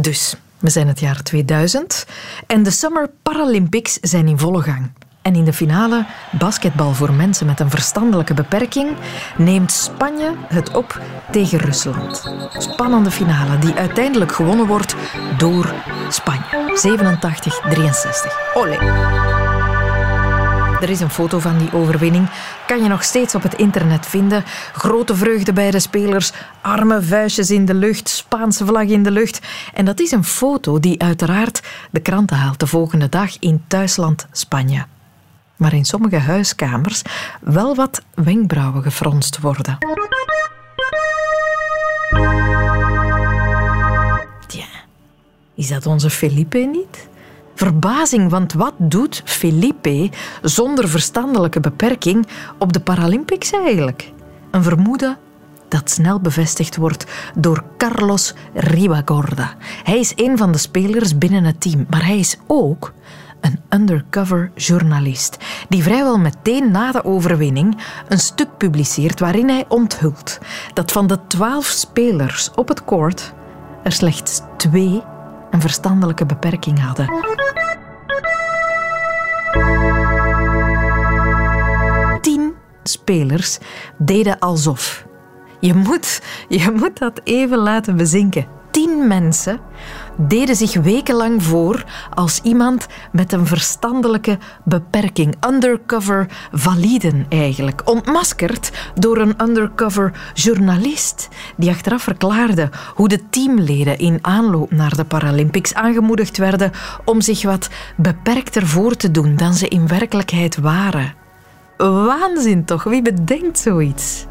Dus, we zijn het jaar 2000 en de Summer Paralympics zijn in volle gang. En in de finale, basketbal voor mensen met een verstandelijke beperking, neemt Spanje het op tegen Rusland. Spannende finale die uiteindelijk gewonnen wordt door Spanje. 87-63. Olé. Er is een foto van die overwinning. Kan je nog steeds op het internet vinden. Grote vreugde bij de spelers, arme vuistjes in de lucht, Spaanse vlag in de lucht. En dat is een foto die uiteraard de kranten haalt de volgende dag in thuisland Spanje maar in sommige huiskamers wel wat wenkbrauwen gefronst worden. Tja, is dat onze Felipe niet? Verbazing, want wat doet Felipe zonder verstandelijke beperking op de Paralympics eigenlijk? Een vermoeden dat snel bevestigd wordt door Carlos Ribagorda. Hij is een van de spelers binnen het team, maar hij is ook een undercover journalist, die vrijwel meteen na de overwinning een stuk publiceert waarin hij onthult dat van de twaalf spelers op het court er slechts twee een verstandelijke beperking hadden. Spelers deden alsof. Je moet, je moet dat even laten bezinken. Tien mensen deden zich wekenlang voor als iemand met een verstandelijke beperking. Undercover validen eigenlijk. Ontmaskerd door een undercover journalist die achteraf verklaarde hoe de teamleden in aanloop naar de Paralympics aangemoedigd werden om zich wat beperkter voor te doen dan ze in werkelijkheid waren. Waanzin toch? Wie bedenkt zoiets?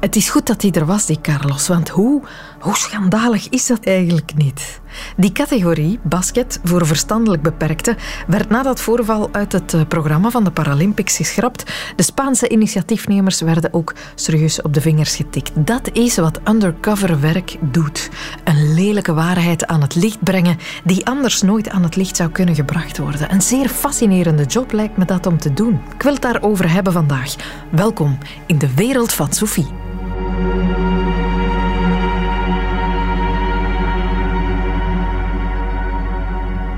Het is goed dat hij er was, die Carlos, want hoe, hoe schandalig is dat eigenlijk niet? Die categorie, basket voor verstandelijk beperkten, werd na dat voorval uit het eh, programma van de Paralympics geschrapt. De Spaanse initiatiefnemers werden ook serieus op de vingers getikt. Dat is wat undercover werk doet. Een lelijke waarheid aan het licht brengen die anders nooit aan het licht zou kunnen gebracht worden. Een zeer fascinerende job lijkt me dat om te doen. Ik wil het daarover hebben vandaag. Welkom in de wereld van Sophie.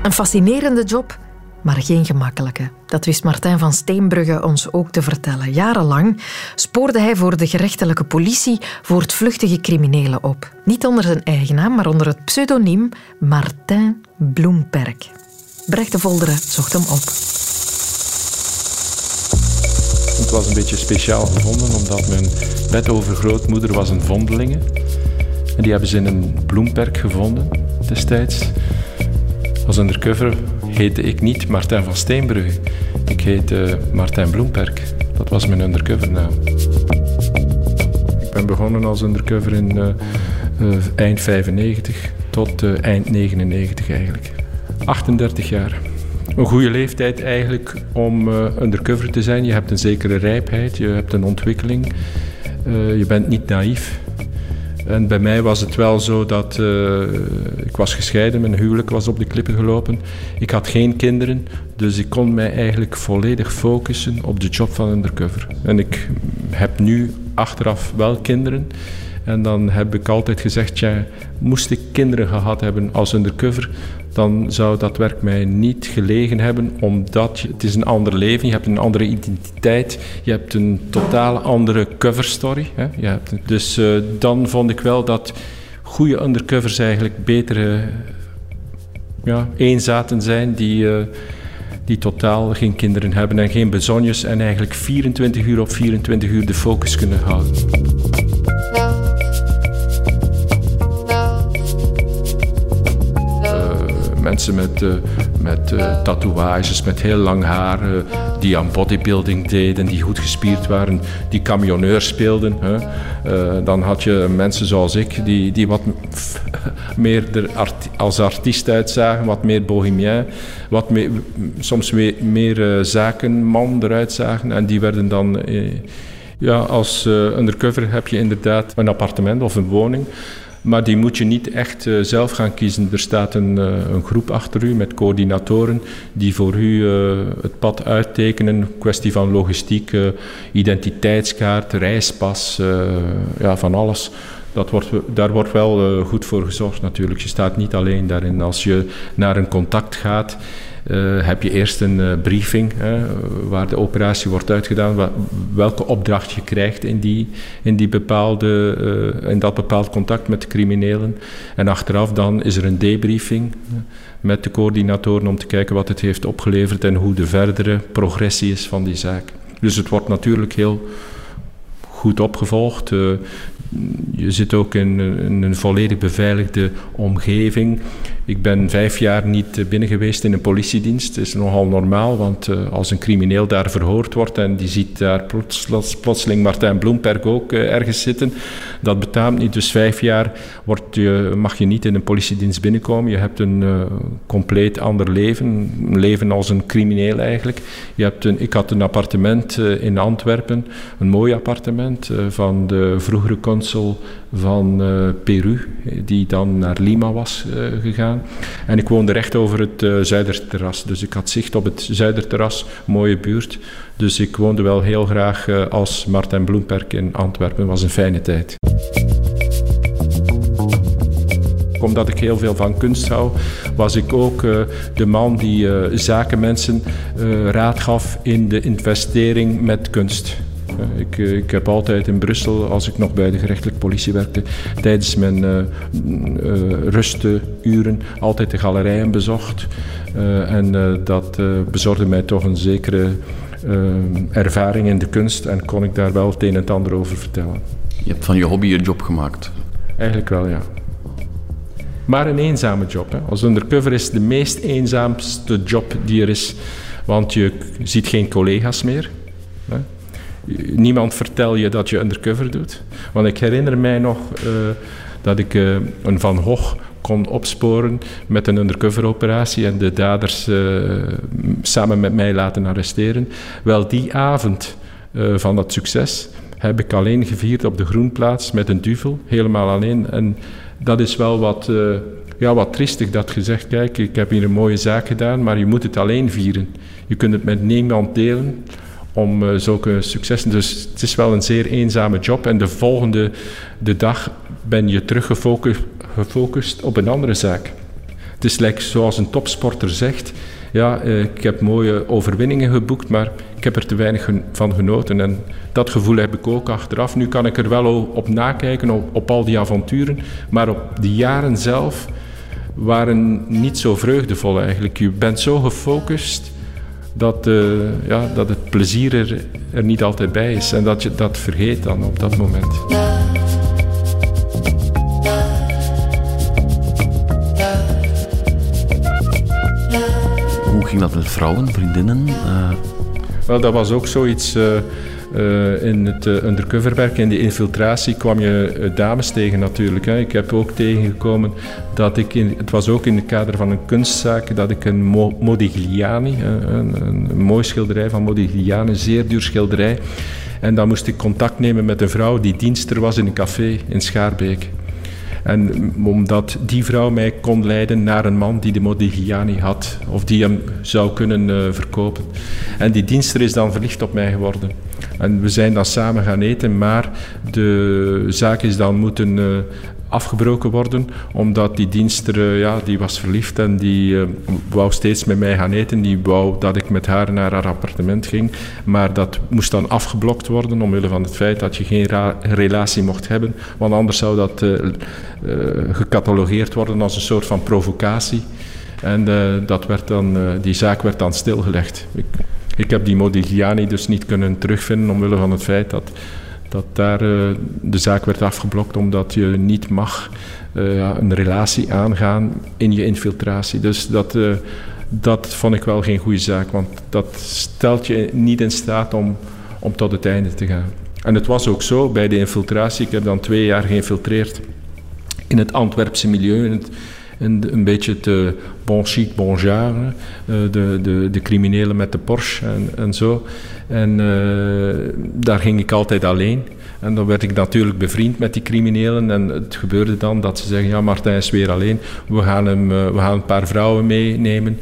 Een fascinerende job, maar geen gemakkelijke. Dat wist Martijn van Steenbrugge ons ook te vertellen. Jarenlang spoorde hij voor de gerechtelijke politie voor het vluchtige criminelen op. Niet onder zijn eigen naam, maar onder het pseudoniem Martin Bloemperk. Brecht de Volderen zocht hem op. Het was een beetje speciaal gevonden, omdat mijn bedovergrootmoeder was een vondelinge. En die hebben ze in een bloemperk gevonden destijds. Als undercover heette ik niet Martijn van Steenbrugge. Ik heette Martijn Bloemperk. Dat was mijn undercovernaam. Ik ben begonnen als undercover in uh, uh, eind 95 tot uh, eind 99 eigenlijk. 38 jaar. Een goede leeftijd eigenlijk om undercover te zijn. Je hebt een zekere rijpheid, je hebt een ontwikkeling. je bent niet naïef. En bij mij was het wel zo dat uh, ik was gescheiden, mijn huwelijk was op de klippen gelopen. Ik had geen kinderen, dus ik kon mij eigenlijk volledig focussen op de job van undercover. En ik heb nu achteraf wel kinderen. En dan heb ik altijd gezegd, ja, moest ik kinderen gehad hebben als undercover, dan zou dat werk mij niet gelegen hebben, omdat het is een ander leven, je hebt een andere identiteit, je hebt een totaal andere coverstory. Hè? Je hebt, dus uh, dan vond ik wel dat goede undercovers eigenlijk betere ja, eenzaten zijn die... Uh, die totaal geen kinderen hebben en geen bezonjes en eigenlijk 24 uur op 24 uur de focus kunnen houden. Met, uh, met uh, tatoeages, met heel lang haar, uh, die aan bodybuilding deden, die goed gespierd waren, die camionneur speelden. Hè. dan had je mensen zoals ik, die, die wat meer art als artiest uitzagen, wat meer bohemien, wat soms meer, meer zakenman eruit zagen. En die werden dan... ja, als undercover heb je inderdaad een appartement of een woning. Maar die moet je niet echt uh, zelf gaan kiezen. Er staat een, uh, een, groep achter u met coördinatoren die voor u uh, het pad uittekenen. Kwestie van logistiek, identiteitskaart, reispas, ja, van alles. dat wordt, daar wordt wel goed voor gezorgd natuurlijk. Je staat niet alleen daarin. Als je naar een contact gaat, heb je eerst een uh, briefing waar de operatie wordt uitgedaan, welke opdracht je krijgt in, die, in, die bepaalde, uh, in dat bepaald contact met de criminelen. En achteraf dan is er een debriefing met de coördinatoren om te kijken wat het heeft opgeleverd en hoe de verdere progressie is van die zaak. Dus het wordt natuurlijk heel goed opgevolgd. Je zit ook in, een volledig beveiligde omgeving. Ik ben vijf jaar niet eh, binnen geweest in een politiedienst. Dat is nogal normaal, want uh, als een crimineel daar verhoord wordt en die ziet daar plots, plotseling Martijn Bloemperk ook uh, ergens zitten, dat betaamt niet. Dus vijf jaar wordt je, mag je niet in een politiedienst binnenkomen. Je hebt een compleet ander leven, een leven als een crimineel eigenlijk. Je hebt een, ik had een appartement in Antwerpen, een mooi appartement van de vroegere van Peru, die dan naar Lima was gegaan. En ik woonde recht over het uh, Zuiderterras. Dus ik had zicht op het Zuiderterras, mooie buurt. Dus ik woonde wel heel graag als Martin Bloemperk in Antwerpen. Was een fijne tijd omdat ik heel veel van kunst hou, was ik ook de man die zakenmensen uh, raad gaf in de investering met kunst. Eh, ik, eh, ik heb altijd in Brussel, als ik nog bij de gerechtelijke politie werkte, tijdens mijn uh, rusturen altijd de galerijen bezocht. en dat bezorgde mij toch een zekere ervaring in de kunst en kon ik daar wel het een en het ander over vertellen. Je hebt van je hobby een job gemaakt? Eigenlijk wel, ja. Maar een eenzame job. Hè. Als undercover is de meest eenzaamste job die er is. Want je ziet geen collega's meer. Niemand vertel je dat je undercover doet. Want ik herinner mij nog uh, dat ik uh, een Van Gogh kon opsporen met een undercover operatie en de daders uh, samen met mij laten arresteren. Wel, die avond van dat succes heb ik alleen gevierd op de Groenplaats met een duvel, helemaal alleen. En dat is wel wat, ja, wat triestig dat je zegt, kijk, ik heb hier een mooie zaak gedaan, maar je moet het alleen vieren. Je kunt het met niemand delen om uh, zulke successen. Dus het is wel een zeer eenzame job. En de volgende de dag ben je teruggefocust gefocust op een andere zaak. Het is zoals een topsporter zegt: Ja, uh, ik heb mooie overwinningen geboekt, maar ik heb er te weinig van genoten. En dat gevoel heb ik ook achteraf. Nu kan ik er wel op nakijken, op, al die avonturen, maar op die jaren zelf waren niet zo vreugdevol eigenlijk. Je bent zo gefocust dat, uh, ja, dat het plezier er, er niet altijd bij is en dat je dat vergeet dan op dat moment. Hoe ging dat met vrouwen, vriendinnen? Uh... Wel, dat was ook zoiets. Uh, uh, in het uh, undercoverwerk, in de infiltratie, kwam je uh, dames tegen natuurlijk. Hè. Ik heb ook tegengekomen dat ik, in, het was ook in het kader van een kunstzaak, dat ik een Mo Modigliani, een, mooi schilderij van Modigliani, een zeer duur schilderij. En dan moest ik contact nemen met een vrouw die dienster was in een café in Schaarbeek. En omdat die vrouw mij kon leiden naar een man die de Modigliani had, of die hem zou kunnen verkopen. En die dienster is dan verliefd op mij geworden. En we zijn dan samen gaan eten, maar de zaak is dan moeten uh, afgebroken worden, omdat die dienster, uh, ja, die was verliefd en die uh, wou steeds met mij gaan eten. Die wou dat ik met haar naar haar appartement ging, maar dat moest dan afgeblokt worden omwille van het feit dat je geen relatie mocht hebben, want anders zou dat gecatalogeerd worden als een soort van provocatie. En dat werd dan, die zaak werd dan stilgelegd. Ik heb die Modigliani dus niet kunnen terugvinden omwille van het feit dat, dat daar uh, de zaak werd afgeblokt omdat je niet mag ja, een relatie aangaan in je infiltratie. Dus dat, uh, dat vond ik wel geen goede zaak, want dat stelt je niet in staat om, om tot het einde te gaan. En het was ook zo bij de infiltratie, ik heb dan twee jaar geïnfiltreerd in het Antwerpse milieu, in het, en een beetje te bon chic, bon genre. Uh, de, de, de criminelen met de Porsche en, en zo. En uh, daar ging ik altijd alleen. En dan werd ik natuurlijk bevriend met die criminelen. En het gebeurde dan dat ze zeggen: Ja, Martijn is weer alleen. We gaan, hem, we gaan een paar vrouwen meenemen.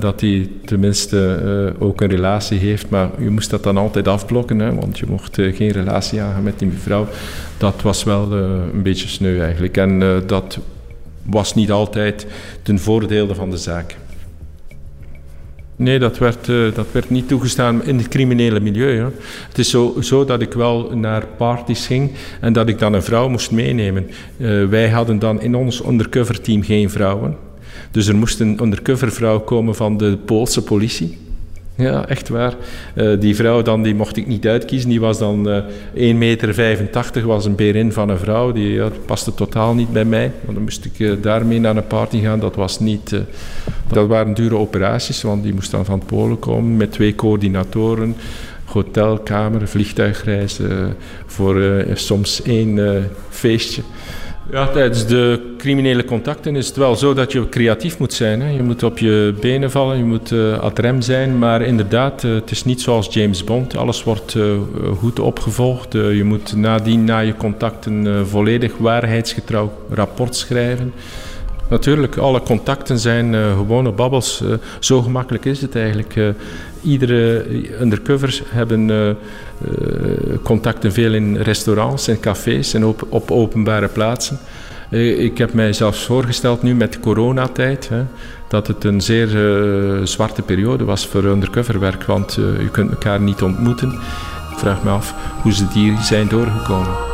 dat hij tenminste ook een relatie heeft. Maar je moest dat dan altijd afblokken, hè, want je mocht geen relatie aangaan met die vrouw. Dat was wel een beetje sneu eigenlijk. En dat was niet altijd ten voordele van de zaak. Nee, dat werd, uh, dat werd niet toegestaan in het criminele milieu. Het is zo, zo, dat ik wel naar parties ging en dat ik dan een vrouw moest meenemen. Uh, wij hadden dan in ons undercover team geen vrouwen. Dus er moest een undercover vrouw komen van de Poolse politie. Ja, echt waar. Uh, die vrouw dan, die mocht ik niet uitkiezen. Die was dan uh, 1,85 meter, was een berin van een vrouw. Die ja, paste totaal niet bij mij. Want dan moest ik uh, daarmee naar een party gaan. Dat was niet... dat waren dure operaties, want die moest dan van Polen komen met twee coördinatoren. Hotelkamer, vliegtuigreizen voor soms één feestje. Ja, tijdens de criminele contacten is het wel zo dat je creatief moet zijn. Hè. Je moet op je benen vallen, je moet uh, ad rem zijn. Maar inderdaad, uh, het is niet zoals James Bond. Alles wordt uh, goed opgevolgd. je moet nadien na je contacten volledig waarheidsgetrouw rapport schrijven. Natuurlijk, alle contacten zijn gewone babbels. zo gemakkelijk is het eigenlijk. iedere undercovers hebben eh, contacten veel in restaurants en cafés en op, op openbare plaatsen. Eh, ik heb mij zelfs voorgesteld nu met de coronatijd hè, dat het een zeer zwarte periode was voor undercoverwerk, want je kunt elkaar niet ontmoeten. Ik vraag me af hoe ze die zijn doorgekomen.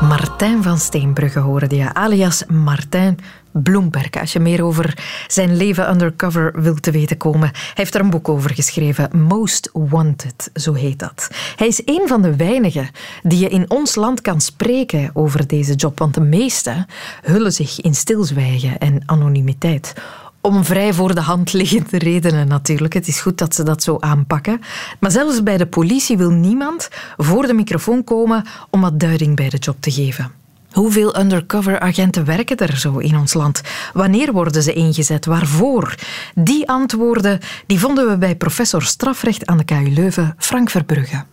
Martijn van Steenbrugge hoorde je, alias Martijn Bloemberg. Als je meer over zijn leven undercover wilt te weten komen. Heeft er een boek over geschreven. Most Wanted, zo heet dat. Hij is een van de weinigen die je in ons land kan spreken over deze job. Want de meesten hullen zich in stilzwijgen en anonimiteit om vrij voor de hand liggende redenen natuurlijk. Het is goed dat ze dat zo aanpakken. Maar zelfs bij de politie wil niemand voor de microfoon komen om wat duiding bij de job te geven. Hoeveel undercover agenten werken er zo in ons land? Wanneer worden ze ingezet? Waarvoor? Die antwoorden die vonden we bij professor strafrecht aan de KU Leuven, Frank Verbrugge.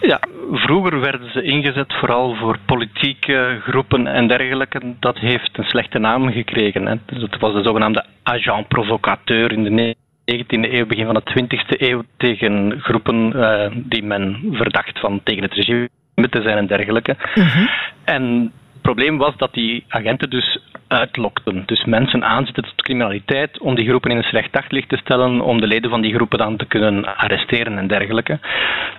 Ja, vroeger werden ze ingezet vooral voor politieke groepen en dergelijke. Dat heeft een slechte naam gekregen. Hè. Dus het was de zogenaamde agent provocateur in de 19e eeuw, begin van de 20e eeuw, tegen groepen uh, die men verdacht van tegen het regime te zijn en dergelijke. Uh En probleem was dat die agenten dus uitlokten. Dus mensen aanzetten tot criminaliteit om die groepen in een slecht daglicht te stellen, om de leden van die groepen dan te kunnen arresteren en dergelijke.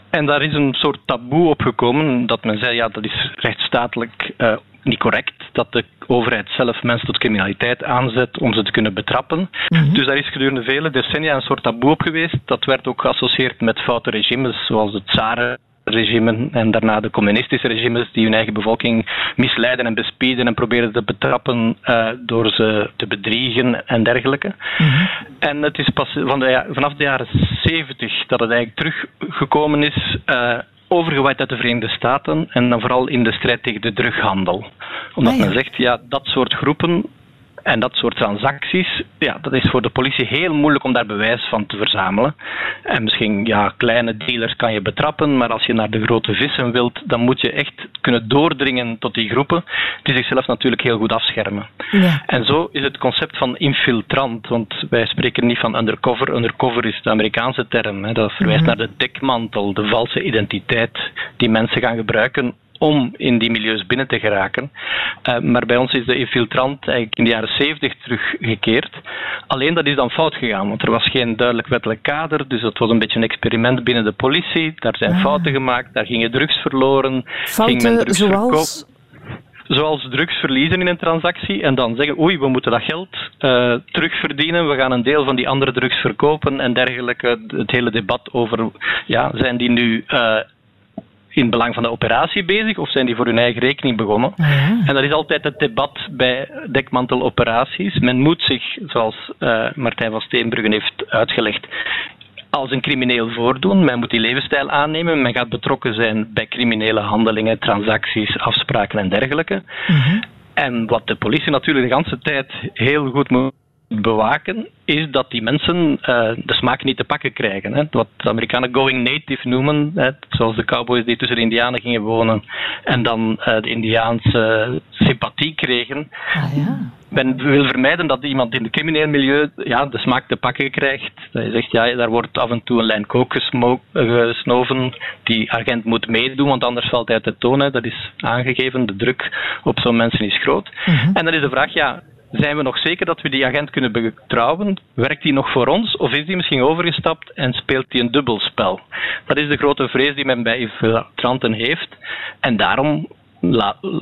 En daar is een soort taboe opgekomen dat men zei, ja, dat is rechtsstatelijk uh, niet correct, dat de overheid zelf mensen tot criminaliteit aanzet om ze te kunnen betrappen. Mhm. Dus daar is gedurende vele decennia een soort taboe op geweest. Dat werd ook geassocieerd met foute regimes, zoals het Tsaren regime en daarna de communistische regimes die hun eigen bevolking misleiden en bespieden en proberen te betrappen uh, door ze te bedriegen en dergelijke. Mm En het is pas van de, vanaf de jaren 70 dat het eigenlijk teruggekomen is. Uh, overgewaaid uit de Verenigde Staten en dan vooral in de strijd tegen de drughandel. Omdat ah, men zegt, ja, dat soort groepen en dat soort transacties, ja, dat is voor de politie heel moeilijk om daar bewijs van te verzamelen. En misschien, ja, kleine dealers kan je betrappen, maar als je naar de grote vissen wilt, dan moet je echt kunnen doordringen tot die groepen, die zichzelf natuurlijk heel goed afschermen. Ja. En zo is het concept van infiltrant, want wij spreken niet van undercover. Undercover is de Amerikaanse term. Hè. Dat verwijst mhm. naar de dekmantel, de valse identiteit die mensen gaan gebruiken om in die milieus binnen te geraken. Uh, maar bij ons is de infiltrant eigenlijk in de jaren 70 teruggekeerd. Alleen dat is dan fout gegaan, want er was geen duidelijk wettelijk kader. Dus het was een beetje een experiment binnen de politie. Daar zijn ah. fouten gemaakt, daar gingen drugs verloren. Fouten ging men drugs zoals? zoals drugs verliezen in een transactie en dan zeggen oei, we moeten dat geld uh, terugverdienen, we gaan een deel van die andere drugs verkopen en dergelijke. Het hele debat over, ja, zijn die nu uh, in belang van de operatie bezig of zijn die voor hun eigen rekening begonnen? Ah, en dat is altijd het debat bij dekmanteloperaties. Men moet zich, zoals uh, Martijn van Steenbruggen heeft uitgelegd, als een crimineel voordoen. Men moet die levensstijl aannemen. Men gaat betrokken zijn bij criminele handelingen, transacties, afspraken en dergelijke. Mhm. En wat de politie natuurlijk de hele tijd heel goed moet bewaken, is dat die mensen uh, de smaak niet te pakken krijgen. Hè. Wat de Amerikanen going native noemen, hè, zoals de cowboys die tussen de Indianen gingen wonen en dan uh, de Indiaanse sympathie kregen. Ah, ja. Men wil vermijden dat iemand in het crimineel milieu ja, de smaak te pakken krijgt. Dat je zegt, ja, daar wordt af en toe een lijn kook gesnoven. Die agent moet meedoen, want anders valt hij uit de toon. Hè. Dat is aangegeven. De druk op zo'n mensen is groot. -hmm. En dan is de vraag, ja, zijn we nog zeker dat we die agent kunnen betrouwen? Werkt die nog voor ons of is die misschien overgestapt en speelt die een dubbelspel? Dat is de grote vrees die men bij infiltranten heeft. En daarom,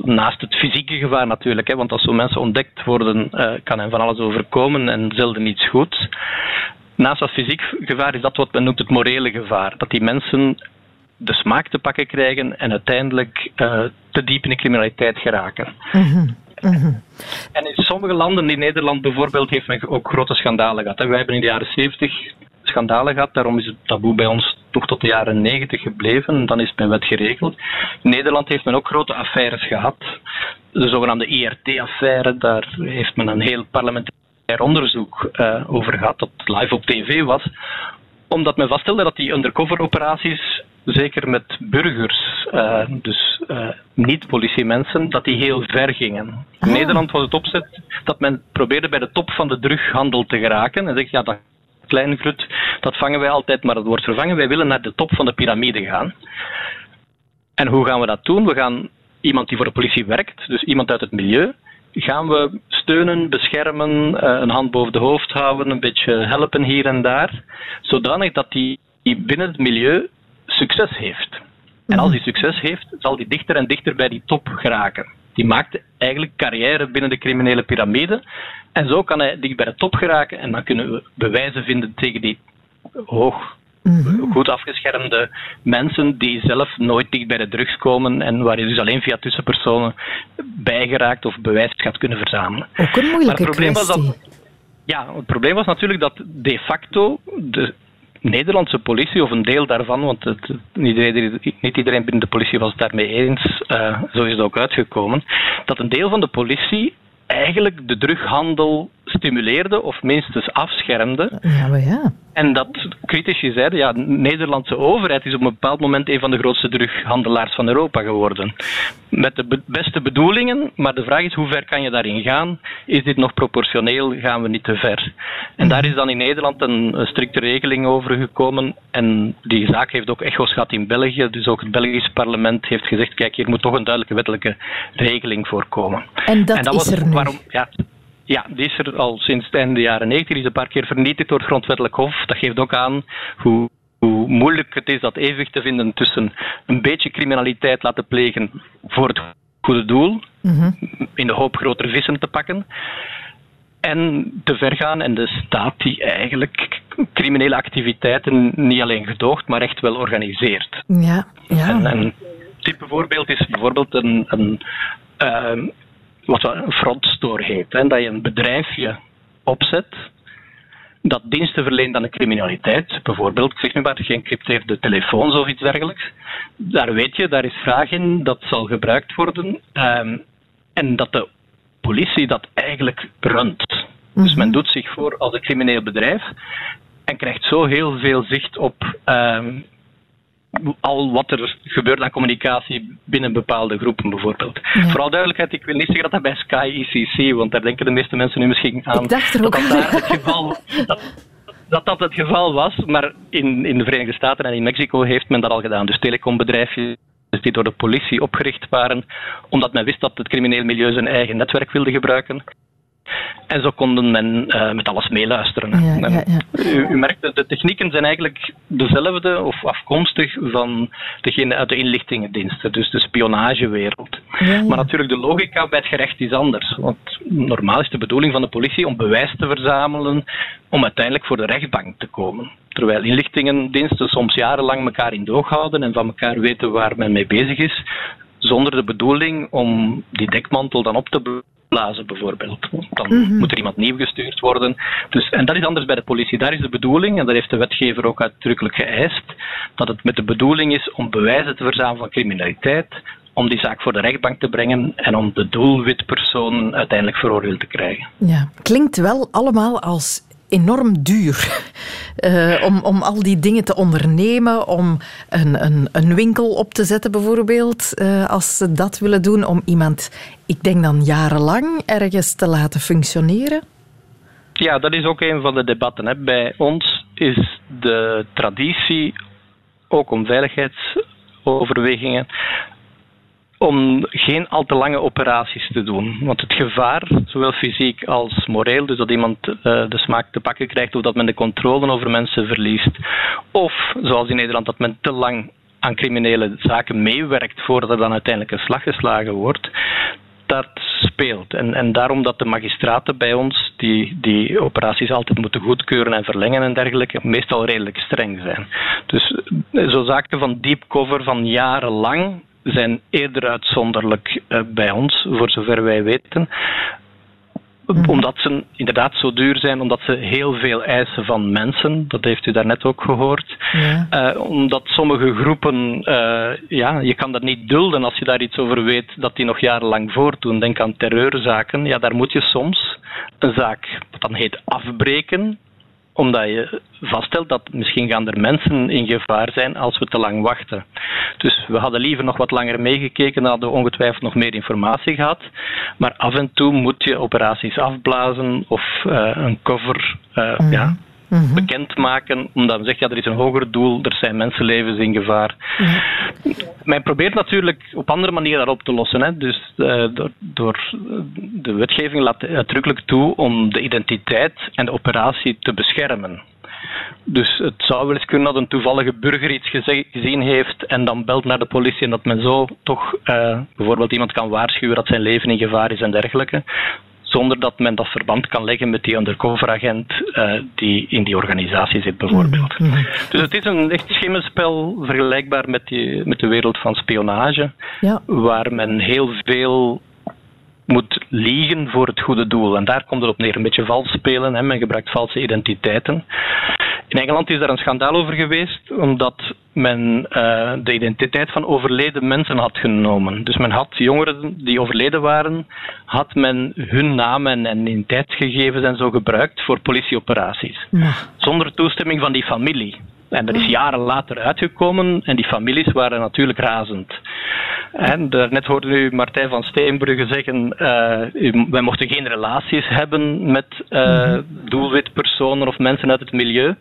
naast het fysieke gevaar natuurlijk, hè, want als zo'n mensen ontdekt worden, uh, kan hen van alles overkomen en zelden iets goeds. Naast dat fysiek gevaar is dat wat men noemt het morele gevaar. Dat die mensen de smaak te pakken krijgen en uiteindelijk uh, te diep in de criminaliteit geraken. Mm -hmm. Mm -hmm. En in sommige landen, in Nederland bijvoorbeeld, heeft men ook grote schandalen gehad. Wij hebben in de jaren 70 schandalen gehad, daarom is het taboe bij ons toch tot de jaren 90 gebleven. En dan is het met wet geregeld. In Nederland heeft men ook grote affaires gehad. De zogenaamde IRT-affaire, daar heeft men een heel parlementair onderzoek uh, over gehad, dat live op tv was omdat men vaststelde dat die undercover-operaties, zeker met burgers, uh, dus uh, niet-politiemensen, dat die heel ver gingen. In Ah. Nederland was het opzet dat men probeerde bij de top van de drughandel te geraken. En zegt, ja, dat kleine grut, dat vangen wij altijd, maar dat wordt vervangen. Wij willen naar de top van de piramide gaan. En hoe gaan we dat doen? We gaan iemand die voor de politie werkt, dus iemand uit het milieu, gaan we steunen, beschermen, uh, een hand boven de hoofd houden, een beetje helpen hier en daar, zodanig dat die binnen het milieu succes heeft. En als die succes heeft, zal die dichter en dichter bij die top geraken. Die maakt eigenlijk carrière binnen de criminele piramide. En zo kan hij dicht bij de top geraken en dan kunnen we bewijzen vinden tegen die hoog Mhm. goed afgeschermde mensen die zelf nooit dicht bij de drugs komen en waar je dus alleen via tussenpersonen bijgeraakt of bewijs gaat kunnen verzamelen. Ook een Maar moeilijke het probleem was dat, ja, het probleem was natuurlijk dat de facto de Nederlandse politie, of een deel daarvan, want het, niet, iedereen, niet iedereen binnen de politie was het daarmee eens, uh, zo is het ook uitgekomen, dat een deel van de politie eigenlijk de drughandel stimuleerde of minstens afschermde. Ja, maar ja. En dat critici zeiden, ja, de Nederlandse overheid is op een bepaald moment een van de grootste drughandelaars van Europa geworden. Met de be beste bedoelingen, maar de vraag is hoe ver kan je daarin gaan? Is dit nog proportioneel? Gaan we niet te ver? En daar is dan in Nederland een, een strikte regeling over gekomen. En die zaak heeft ook echo's gehad in België. Dus ook het Belgisch parlement heeft gezegd, kijk, hier moet toch een duidelijke wettelijke regeling voorkomen. En dat, en dat is was er nu. waarom, ja, ja, die is er al sinds het einde jaren 90. Die is een paar keer vernietigd door het Grondwettelijk Hof. Dat geeft ook aan hoe, hoe moeilijk het is dat evenwicht te vinden tussen een beetje criminaliteit laten plegen voor het goede doel, Mhm. in de hoop grotere vissen te pakken, en te ver gaan en de staat die eigenlijk criminele activiteiten niet alleen gedoogt, maar echt wel organiseert. Ja, ja. En, en een type voorbeeld is bijvoorbeeld een, een uh, wat een frontstore heet. Hè, dat je een bedrijfje opzet dat diensten verleent aan de criminaliteit. Bijvoorbeeld, ik zeg nu maar, geëncrypteerde telefoons of iets dergelijks. Daar weet je, daar is vraag in, dat zal gebruikt worden. Um, en dat de politie dat eigenlijk runt. Dus Mhm. men doet zich voor als een crimineel bedrijf en krijgt zo heel veel zicht op um, al wat er gebeurt aan communicatie binnen bepaalde groepen bijvoorbeeld. Ja. Vooral duidelijkheid, ik wil niet zeggen dat dat bij Sky ICC, want daar denken de meeste mensen nu misschien aan Ik dacht er dat ook dat daar het geval dat, dat dat het geval was, maar in, in de Verenigde Staten en in Mexico heeft men dat al gedaan. Dus telecombedrijfjes die door de politie opgericht waren, omdat men wist dat het crimineel milieu zijn eigen netwerk wilde gebruiken. En zo konden men uh, met alles meeluisteren. Ja, ja, ja. U, u, merkt dat de technieken zijn eigenlijk dezelfde of afkomstig van degene uit de inlichtingendiensten, dus de spionagewereld. Maar natuurlijk de logica bij het gerecht is anders. Want normaal is de bedoeling van de politie om bewijs te verzamelen om uiteindelijk voor de rechtbank te komen. Terwijl inlichtingendiensten soms jarenlang elkaar in doog houden en van elkaar weten waar men mee bezig is, zonder de bedoeling om die dekmantel dan op te blazen bijvoorbeeld. Dan Mhm. mm -hmm. moet er iemand nieuw gestuurd worden. Dus, en dat is anders bij de politie. Daar is de bedoeling, en dat heeft de wetgever ook uitdrukkelijk geëist, dat het met de bedoeling is om bewijzen te verzamelen van criminaliteit, om die zaak voor de rechtbank te brengen en om de doelwitpersoon uiteindelijk veroordeeld te krijgen. Ja, klinkt wel allemaal als enorm duur uh, om, om al die dingen te ondernemen, om een, een, een winkel op te zetten bijvoorbeeld, uh, als ze dat willen doen, om iemand, ik denk dan jarenlang, ergens te laten functioneren. Ja, dat is ook een van de debatten. Hè. Bij ons is de traditie, ook om veiligheidsoverwegingen, om geen al te lange operaties te doen. Want het gevaar, zowel fysiek als moreel, dus dat iemand uh, de smaak te pakken krijgt of dat men de controle over mensen verliest, of zoals in Nederland dat men te lang aan criminele zaken meewerkt voordat er dan uiteindelijk een slag geslagen wordt, dat speelt. En, en daarom dat de magistraten bij ons die, die operaties altijd moeten goedkeuren en verlengen en dergelijke, meestal redelijk streng zijn. Dus eh, zo zaken van deep cover van jarenlang zijn eerder uitzonderlijk uh, bij ons, voor zover wij weten. Mhm. Omdat ze inderdaad zo duur zijn, omdat ze heel veel eisen van mensen, dat heeft u daarnet ook gehoord. Ja. Uh, omdat sommige groepen, uh, ja, je kan dat niet dulden als je daar iets over weet, dat die nog jarenlang voortdoen. Denk aan terreurzaken, ja, daar moet je soms een zaak, dat dan heet afbreken, omdat je vaststelt dat misschien gaan er mensen in gevaar zijn als we te lang wachten. Dus we hadden liever nog wat langer meegekeken, hadden we ongetwijfeld nog meer informatie gehad. Maar af en toe moet je operaties afblazen of uh, een cover mm. ja, mm-hmm. bekendmaken, omdat men zegt, ja, er is een hoger doel, er zijn mensenlevens in gevaar. Mm. Men probeert natuurlijk op andere manieren daarop te lossen. Hè. Dus uh, door, door, de wetgeving laat uitdrukkelijk toe om de identiteit en de operatie te beschermen. Dus het zou wel eens kunnen dat een toevallige burger iets gezien heeft en dan belt naar de politie en dat men zo toch uh, bijvoorbeeld iemand kan waarschuwen dat zijn leven in gevaar is en dergelijke zonder dat men dat verband kan leggen met die undercoveragent uh, die in die organisatie zit, bijvoorbeeld. Mm -hmm. Dus het is een echt schimmelspel vergelijkbaar met, die, met de wereld van spionage, ja. waar men heel veel moet liegen voor het goede doel. En daar komt het op neer. Een beetje vals spelen. Hè. Men gebruikt valse identiteiten. In Engeland is daar een schandaal over geweest, omdat men uh, de identiteit van overleden mensen had genomen. Dus men had jongeren die overleden waren, had men hun naam en, en identiteitsgegevens en zo gebruikt voor politieoperaties. Ja. Zonder toestemming van die familie. En dat is jaren later uitgekomen en die families waren natuurlijk razend. En daarnet hoorde u Martijn van Steenbrugge zeggen, uh, wij mochten geen relaties hebben met uh, doelwitpersonen of mensen uit het milieu.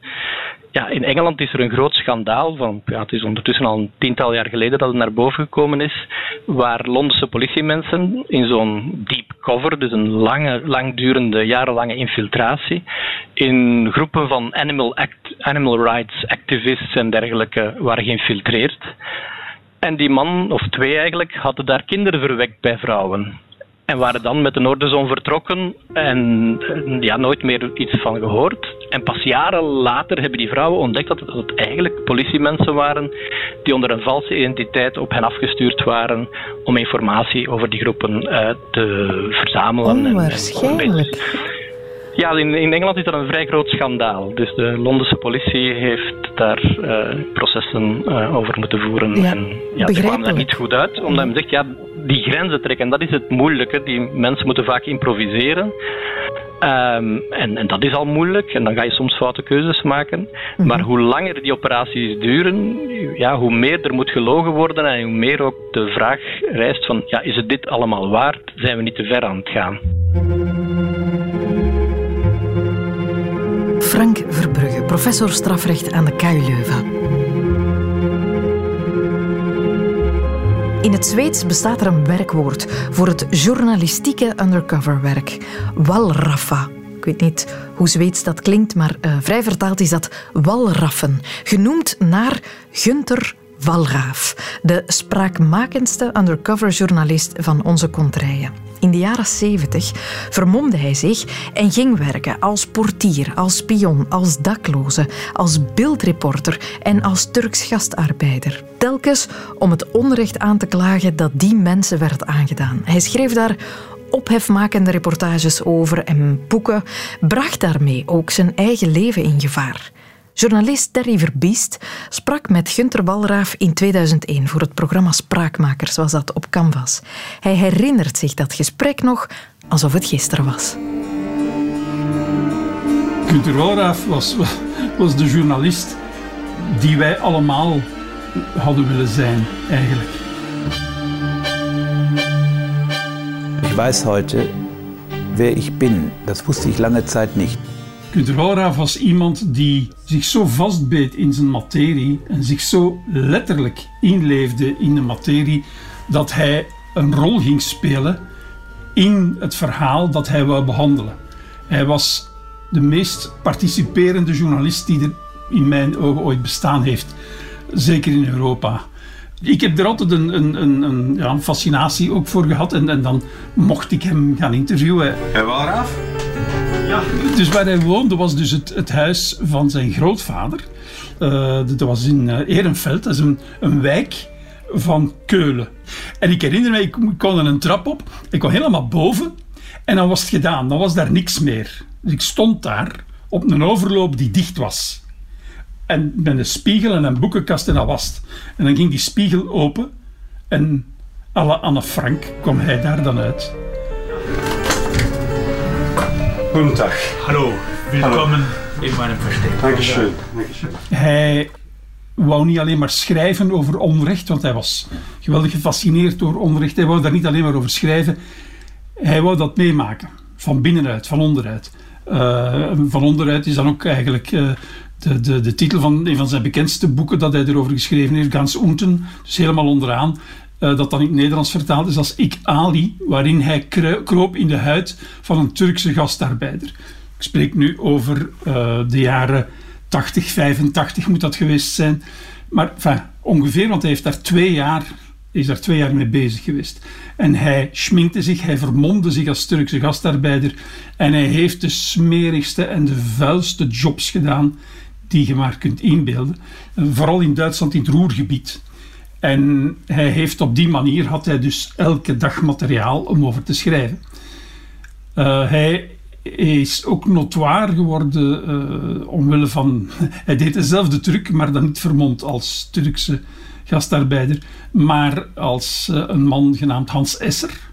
Ja, in Engeland is er een groot schandaal van, ja, het is ondertussen al een tiental jaar geleden dat het naar boven gekomen is, waar Londense politiemensen in zo'n deep cover, dus een lange, langdurende, jarenlange infiltratie, in groepen van animal, act, animal rights activists en dergelijke waren geïnfiltreerd. En die man, of twee eigenlijk, hadden daar kinderen verwekt bij vrouwen. En waren dan met de Noorderzon vertrokken en ja, nooit meer iets van gehoord. En pas jaren later hebben die vrouwen ontdekt dat het, eigenlijk politiemensen waren die onder een valse identiteit op hen afgestuurd waren om informatie over die groepen uh, te verzamelen. Onwaarschijnlijk. Ja, in, in, Engeland is dat een vrij groot schandaal. Dus de Londense politie heeft daar uh, processen uh, over moeten voeren. Ja, en ja, die kwamen daar niet goed uit, omdat men zegt, ja, die grenzen trekken, dat is het moeilijke. Die mensen moeten vaak improviseren. Um, en, en, dat is al moeilijk en dan ga je soms foute keuzes maken. Mm -hmm. Maar hoe langer die operaties duren, ja, hoe meer er moet gelogen worden en hoe meer ook de vraag rijst van ja, is het dit allemaal waard? Zijn we niet te ver aan het gaan? Frank Verbrugge, professor strafrecht aan de KU Leuven. In het Zweeds bestaat er een werkwoord voor het journalistieke undercoverwerk. Walraffa. Ik weet niet hoe Zweeds dat klinkt, maar uh, vrij vertaald is dat walraffen. Genoemd naar Gunther Walraaf, de spraakmakendste undercoverjournalist van onze kontrijen. In de jaren 70 vermomde hij zich en ging werken als portier, als spion, als dakloze, als beeldreporter en als Turks gastarbeider. Telkens om het onrecht aan te klagen dat die mensen werd aangedaan. Hij schreef daar ophefmakende reportages over en boeken, bracht daarmee ook zijn eigen leven in gevaar. Journalist Terry Verbiest sprak met Gunter Walraaf in 2001 voor het programma Spraakmakers, was dat op Canvas. Hij herinnert zich dat gesprek nog alsof het gisteren was. Gunter Walraaf was, was de journalist die wij allemaal hadden willen zijn, eigenlijk. Ich weiß heute, wer ich bin. Das wusste ich lange Zeit nicht. Walraaf was iemand die zich zo vastbeet in zijn materie en zich zo letterlijk inleefde in de materie dat hij een rol ging spelen in het verhaal dat hij wou behandelen. Hij was de meest participerende journalist die er in mijn ogen ooit bestaan heeft, zeker in Europa. Ik heb er altijd een, een, een, een fascinatie ook voor gehad en, en dan mocht ik hem gaan interviewen. En? Ja, dus waar hij woonde was dus het, het huis van zijn grootvader. Uh, dat was in uh, dat is een, een wijk van Keulen. En ik herinner me, ik kon er een trap op, ik kwam helemaal boven en dan was het gedaan, dan was daar niks meer. Dus ik stond daar op een overloop die dicht was. En met een spiegel en een boekenkast en dat was. En dan ging die spiegel open en alle Anne Frank kwam hij daar dan uit. Goedendag. Hallo, welkom in mijn versteek. Dankeschön. Hij wou niet alleen maar schrijven over onrecht, want hij was geweldig gefascineerd door onrecht. Hij wou daar niet alleen maar over schrijven, hij wou dat meemaken. Van binnenuit, van onderuit. Uh, van onderuit is dan ook eigenlijk uh, de, de, de titel van een van zijn bekendste boeken dat hij erover geschreven heeft, Gans Unten, dus helemaal onderaan. Uh, dat dan in het Nederlands vertaald is als Ik Ali, waarin hij kroop in de huid van een Turkse gastarbeider. Ik spreek nu over de jaren 80, 85 moet dat geweest zijn. Maar ongeveer, want hij heeft daar twee jaar, is daar twee jaar mee bezig geweest. En hij schminkte zich, hij vermomde zich als Turkse gastarbeider. En hij heeft de smerigste en de vuilste jobs gedaan die je maar kunt inbeelden. Vooral in Duitsland, in het Roergebied. En hij heeft op die manier, had hij dus elke dag materiaal om over te schrijven. Uh, hij is ook notoire geworden uh, omwille van... Hij deed dezelfde truc, maar dan niet vermomd als Turkse gastarbeider, maar als uh, een man genaamd Hans Esser.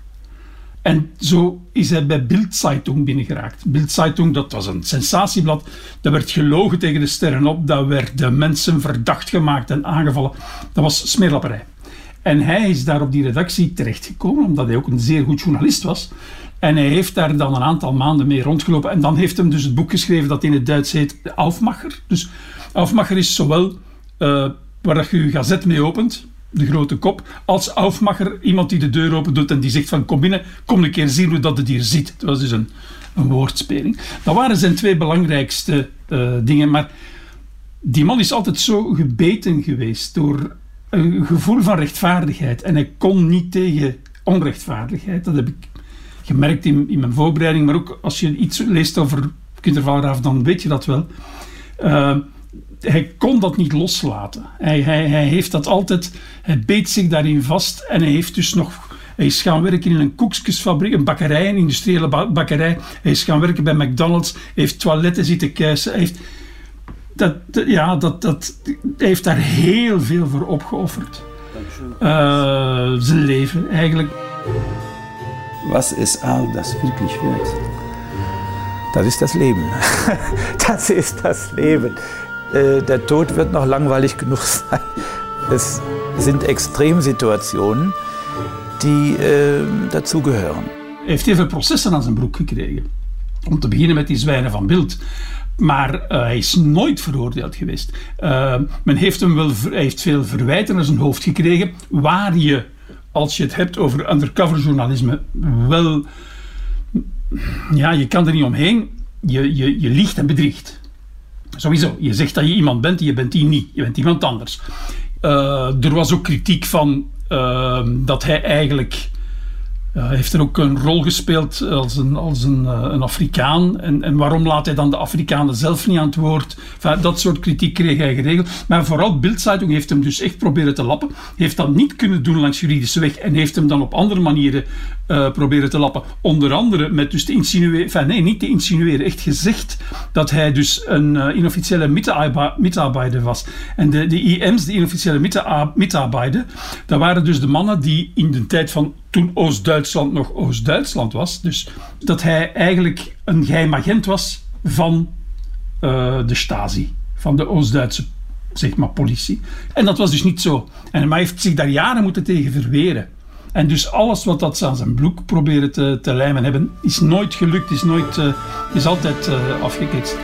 En zo is hij bij Bildzeitung binnengeraakt. Bildzeitung, dat was een sensatieblad. Dat werd gelogen tegen de sterren op. Dat werd de mensen verdacht gemaakt en aangevallen. Dat was smeerlapperij. En hij is daar op die redactie terechtgekomen, omdat hij ook een zeer goed journalist was. En hij heeft daar dan een aantal maanden mee rondgelopen. En dan heeft hem dus het boek geschreven dat in het Duits heet Aufmacher. Dus Aufmacher is zowel uh, waar je je gazet mee opent, de grote kop, als Aufmacher, iemand die de deur open doet en die zegt van kom binnen, kom een keer zien hoe dat het hier zit. Dat was dus een, een woordspeling. Dat waren zijn twee belangrijkste uh, dingen. Maar die man is altijd zo gebeten geweest door een gevoel van rechtvaardigheid. En hij kon niet tegen onrechtvaardigheid. Dat heb ik gemerkt in, in mijn voorbereiding. Maar ook als je iets leest over Kindervalraaf, dan weet je dat wel. Uh, hij kon dat niet loslaten. Hij, hij, hij heeft dat altijd, hij beet zich daarin vast en hij heeft dus nog hij is gaan werken in een koekjesfabriek, een bakkerij, een industriële bakkerij. Hij is gaan werken bij McDonald's, hij heeft toiletten zitten kuisen. Hij heeft, dat, ja, dat, dat, heeft daar heel veel voor opgeofferd. Uh, zijn leven eigenlijk. Was ist all das wirklich wert? Das ist das Leben. das ist das Leben. Äh, der Tod wird noch langweilig genug sein. Es sind Extremsituationen die äh, dazugehören. Hij heeft heel veel processen aan zijn broek gekregen. Om te beginnen met die zwijnen van beeld. Maar uh, hij is nooit veroordeeld geweest. Uh, men heeft hem wel hij heeft veel verwijten naar zijn hoofd gekregen. Waar je, als je het hebt over undercover journalisme, wel. Ja, je kan er niet omheen. Je, je, je liegt en bedriegt. Sowieso, je zegt dat je iemand bent, je bent die niet. Je bent iemand anders. Uh, er was ook kritiek van uh, dat hij eigenlijk hij heeft er ook een rol gespeeld als een, als een, eh, een Afrikaan. En, en waarom laat hij dan de Afrikanen zelf niet aan het woord? Dat soort kritiek kreeg hij geregeld. Maar vooral Bildzeitung heeft hem dus echt proberen te lappen. Heeft dat niet kunnen doen langs juridische weg. En heeft hem dan op andere manieren uh, proberen te lappen. Onder andere met dus te insinueren... Nee, niet te insinueren. Echt gezegd dat hij dus een uh, inofficiële mitarbeider was. En de, de IM's, de inofficiële mitarbeider, dat waren dus de mannen die in de tijd van toen Oost-Duitsland nog Oost-Duitsland was. Dus dat hij eigenlijk een geheim agent was van uh, de Stasi, van de Oost-Duitse zeg maar, politie. En dat was dus niet zo. En hij heeft zich daar jaren moeten tegen verweren. En dus alles wat dat ze aan zijn bloek proberen te, te lijmen hebben, is nooit gelukt, is, nooit, uh, is altijd uh, afgeketst.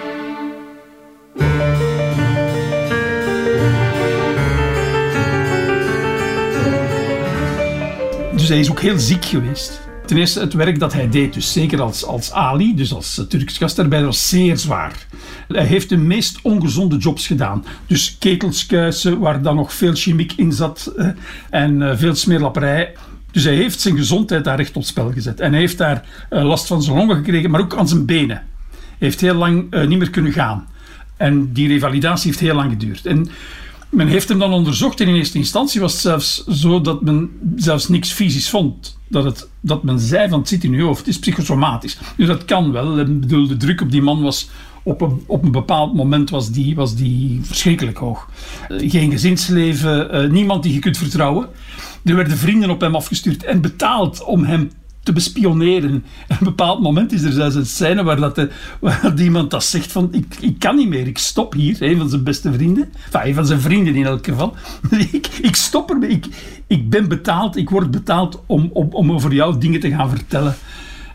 Dus hij is ook heel ziek geweest. Ten eerste het werk dat hij deed, dus zeker als, als Ali, dus als Turks gastarbeider, was zeer zwaar. Hij heeft de meest ongezonde jobs gedaan. Dus ketelskuisen, waar dan nog veel chemiek in zat eh, en veel smeerlapperij. Dus hij heeft zijn gezondheid daar recht op spel gezet. En hij heeft daar uh, last van zijn longen gekregen, maar ook aan zijn benen. Hij heeft heel lang uh, niet meer kunnen gaan. En die revalidatie heeft heel lang geduurd. En men heeft hem dan onderzocht en in eerste instantie was het zelfs zo dat men zelfs niks fysisch vond. Dat, het, dat men zei van het zit in je hoofd, het is psychosomatisch. Dus dat kan wel. Ik bedoel, de druk op die man was op een, op een bepaald moment was die, was die verschrikkelijk hoog. Uh, geen gezinsleven, uh, niemand die je kunt vertrouwen. Er werden vrienden op hem afgestuurd en betaald om hem te bespioneren. En op een bepaald moment is er zelfs een scène waar, dat de, waar iemand dat zegt van ik, ik kan niet meer, ik stop hier. Een van zijn beste vrienden. Een van zijn vrienden in elk geval. ik, ik stop ermee. Ik, ik ben betaald, ik word betaald om, om, om over jou dingen te gaan vertellen.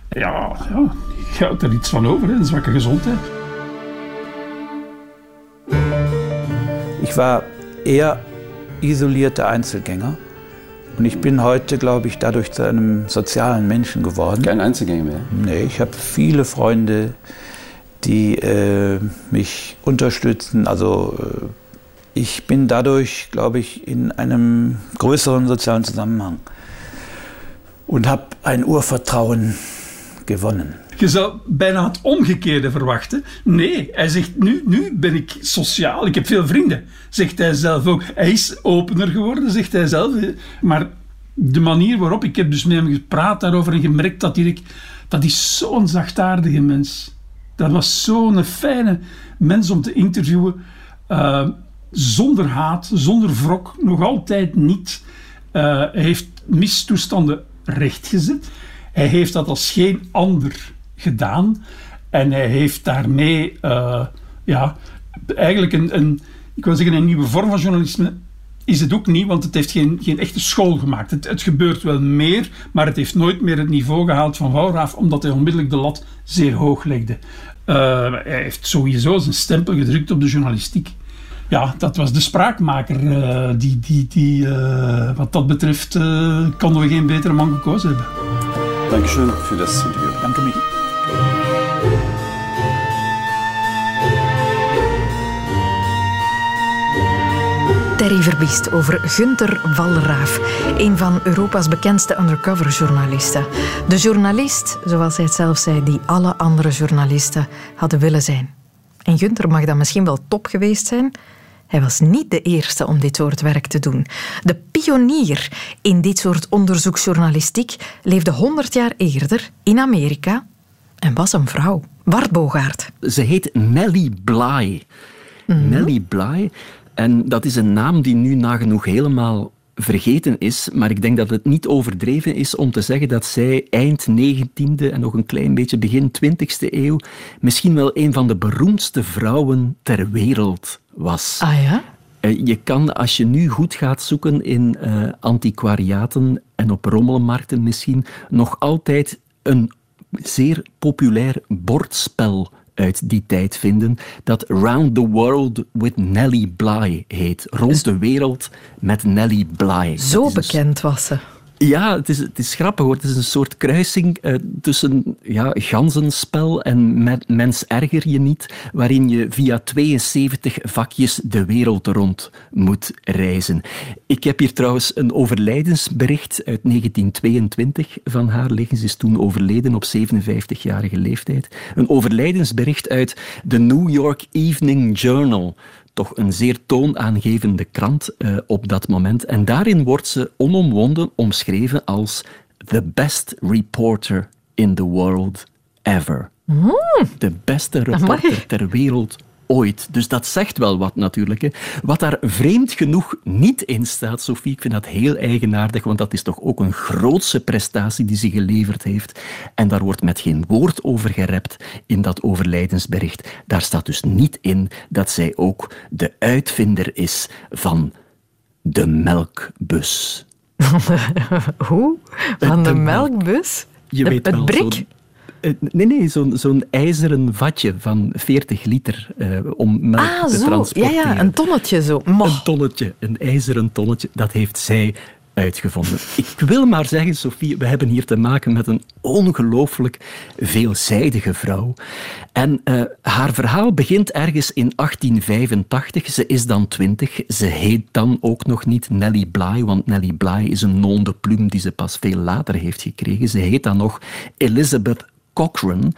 Ja, ja je houdt er iets van over, hè, een zwakke gezondheid. Ich war eher isolierter Einzelgänger. Und ich bin heute, glaube ich, dadurch zu einem sozialen Menschen geworden. Kein Einzelgänger mehr? Nee, ich habe viele Freunde, die äh, mich unterstützen. Also äh, ich bin dadurch, glaube ich, in einem größeren sozialen Zusammenhang und habe ein Urvertrauen gewonnen. Je zou bijna het omgekeerde verwachten. Nee, hij zegt, nu, nu ben ik sociaal, ik heb veel vrienden. Zegt hij zelf ook. Hij is opener geworden, zegt hij zelf. Maar de manier waarop, ik heb dus met hem gepraat daarover en gemerkt dat hij, dat is zo'n zachtaardige mens. Dat was zo'n fijne mens om te interviewen. Uh, zonder haat, zonder wrok, nog altijd niet. Uh, hij heeft mistoestanden rechtgezet. Hij heeft dat als geen ander gedaan. En hij heeft daarmee uh, ja, eigenlijk een, een, ik wil zeggen, een nieuwe vorm van journalisme is het ook niet, want het heeft geen, geen echte school gemaakt. Het, het gebeurt wel meer, maar het heeft nooit meer het niveau gehaald van Wouwraaf, omdat hij onmiddellijk de lat zeer hoog legde. Uh, hij heeft sowieso zijn stempel gedrukt op de journalistiek. Ja, dat was de spraakmaker. Uh, die, die, die, uh, wat dat betreft konden we geen betere man gekozen hebben. Dankeschön für das Interview. Danke mich. Terry Verbiest over Gunther Walraaf, een van Europa's bekendste undercover-journalisten. De journalist, zoals hij het zelf zei, die alle andere journalisten hadden willen zijn. En Gunther mag dan misschien wel top geweest zijn. Hij was niet de eerste om dit soort werk te doen. De pionier in dit soort onderzoeksjournalistiek leefde 100 jaar eerder in Amerika en was een vrouw. Bart Bogaert. Ze heet Nellie Bly. Mm. Nellie Bly. En dat is een naam die nu nagenoeg helemaal vergeten is, maar ik denk dat het niet overdreven is om te zeggen dat zij eind 19e en nog een klein beetje begin 20e eeuw misschien wel een van de beroemdste vrouwen ter wereld was. Ah ja? Je kan, als je nu goed gaat zoeken in uh, antiquariaten en op rommelmarkten misschien, nog altijd een zeer populair bordspel uit die tijd vinden, dat Round the World with Nellie Bly heet. Rond de wereld met Nellie Bly. Zo bekend was ze. Ja, het is, het is grappig hoor. Het is een soort kruising uh, tussen ja, ganzenspel en met Mens erger je niet, waarin je via 72 vakjes de wereld rond moet reizen. Ik heb hier trouwens een overlijdensbericht uit 1922 van haar liggen. Ze is toen overleden op 57-jarige leeftijd. Een overlijdensbericht uit de New York Evening Journal toch een zeer toonaangevende krant uh, op dat moment. En daarin wordt ze onomwonden omschreven als the best reporter in the world ever. Mm. De beste reporter ter wereld ooit. Dus dat zegt wel wat natuurlijk. Hè. Wat daar vreemd genoeg niet in staat, Sophie, ik vind dat heel eigenaardig, want dat is toch ook een grootse prestatie die ze geleverd heeft. En daar wordt met geen woord over gerept in dat overlijdensbericht. Daar staat dus niet in dat zij ook de uitvinder is van de melkbus. Hoe? Van de, melkbus? Je de, weet het wel, brik? Uh, nee, nee, zo'n zo'n ijzeren vatje van 40 liter uh, om melk ah, te zo. transporteren. Ja, ja, een tonnetje zo. Mo. Een tonnetje, een ijzeren tonnetje. Dat heeft zij uitgevonden. Ik wil maar zeggen, Sophie, we hebben hier te maken met een ongelooflijk veelzijdige vrouw. En uh, haar verhaal begint ergens in 1885. Ze is dan twintig. Ze heet dan ook nog niet Nellie Bly, want Nellie Bly is een nom de plume die ze pas veel later heeft gekregen. Ze heet dan nog Elizabeth Cochrane.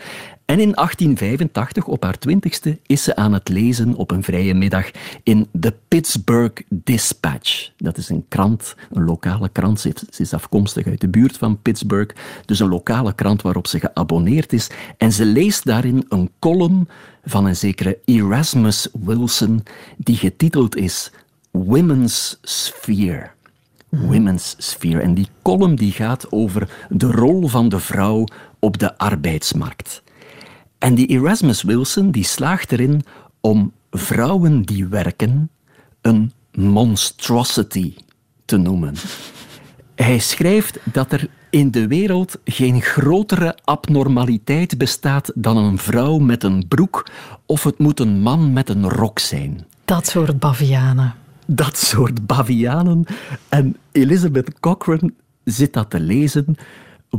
En in 1885, op haar twintigste, is ze aan het lezen op een vrije middag in The Pittsburgh Dispatch. Dat is een krant, een lokale krant. Ze is afkomstig uit de buurt van Pittsburgh. Dus een lokale krant waarop ze geabonneerd is. En ze leest daarin een column van een zekere Erasmus Wilson, die getiteld is Women's Sphere. Women's Sphere. En die column die gaat over de rol van de vrouw op de arbeidsmarkt. En die Erasmus Wilson die slaagt erin om vrouwen die werken een monstrosity te noemen. Hij schrijft dat er in de wereld geen grotere abnormaliteit bestaat dan een vrouw met een broek of het moet een man met een rok zijn. Dat soort bavianen. Dat soort bavianen. En Elizabeth Cochrane zit dat te lezen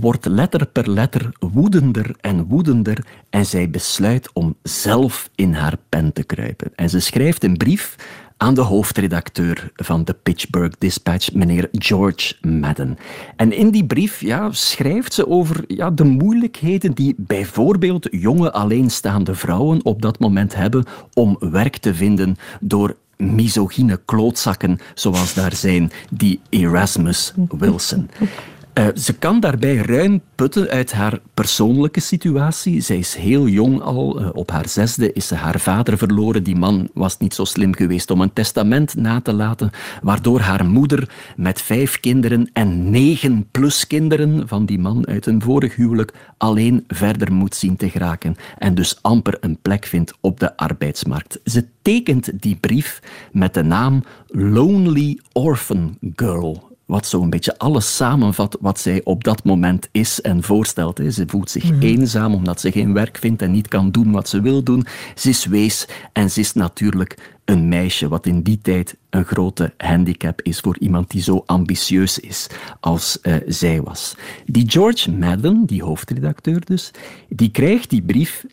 wordt letter per letter woedender en woedender en zij besluit om zelf in haar pen te kruipen. En ze schrijft een brief aan de hoofdredacteur van de Pittsburgh Dispatch, meneer George Madden. En in die brief ja, schrijft ze over ja, de moeilijkheden die bijvoorbeeld jonge alleenstaande vrouwen op dat moment hebben om werk te vinden door misogyne klootzakken zoals daar zijn, die Erasmus Wilson. Uh, ze kan daarbij ruim putten uit haar persoonlijke situatie. Zij is heel jong al. Uh, op haar zesde is ze haar vader verloren. Die man was niet zo slim geweest om een testament na te laten, waardoor haar moeder met vijf kinderen en negen pluskinderen van die man uit een vorig huwelijk alleen verder moet zien te geraken en dus amper een plek vindt op de arbeidsmarkt. Ze tekent die brief met de naam Lonely Orphan Girl wat zo'n beetje alles samenvat wat zij op dat moment is en voorstelt. Ze voelt zich mm. eenzaam omdat ze geen werk vindt en niet kan doen wat ze wil doen. Ze is wees en ze is natuurlijk een meisje, wat in die tijd een grote handicap is voor iemand die zo ambitieus is als uh, zij was. Die George Madden, die hoofdredacteur dus, die krijgt die brief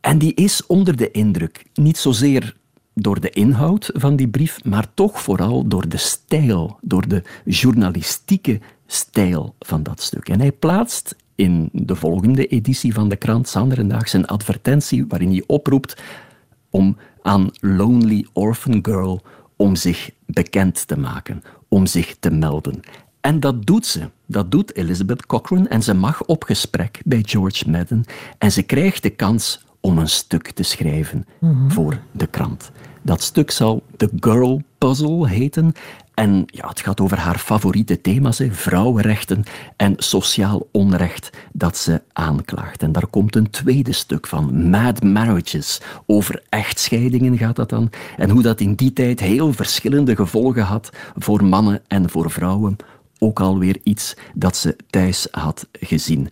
en die is onder de indruk. Niet zozeer door de inhoud van die brief, maar toch vooral door de stijl, door de journalistieke stijl van dat stuk. En hij plaatst in de volgende editie van de krant Sanderendaags een advertentie waarin hij oproept om aan Lonely Orphan Girl om zich bekend te maken, om zich te melden. En dat doet ze. Dat doet Elizabeth Cochrane en ze mag op gesprek bij George Madden en ze krijgt de kans om een stuk te schrijven Mhm. voor de krant. Dat stuk zal The Girl Puzzle heten. En ja, het gaat over haar favoriete thema's, hè, vrouwenrechten en sociaal onrecht dat ze aanklaagt. En daar komt een tweede stuk van, Mad Marriages. Over echtscheidingen gaat dat dan. En hoe dat in die tijd heel verschillende gevolgen had voor mannen en voor vrouwen ook alweer iets dat ze thuis had gezien.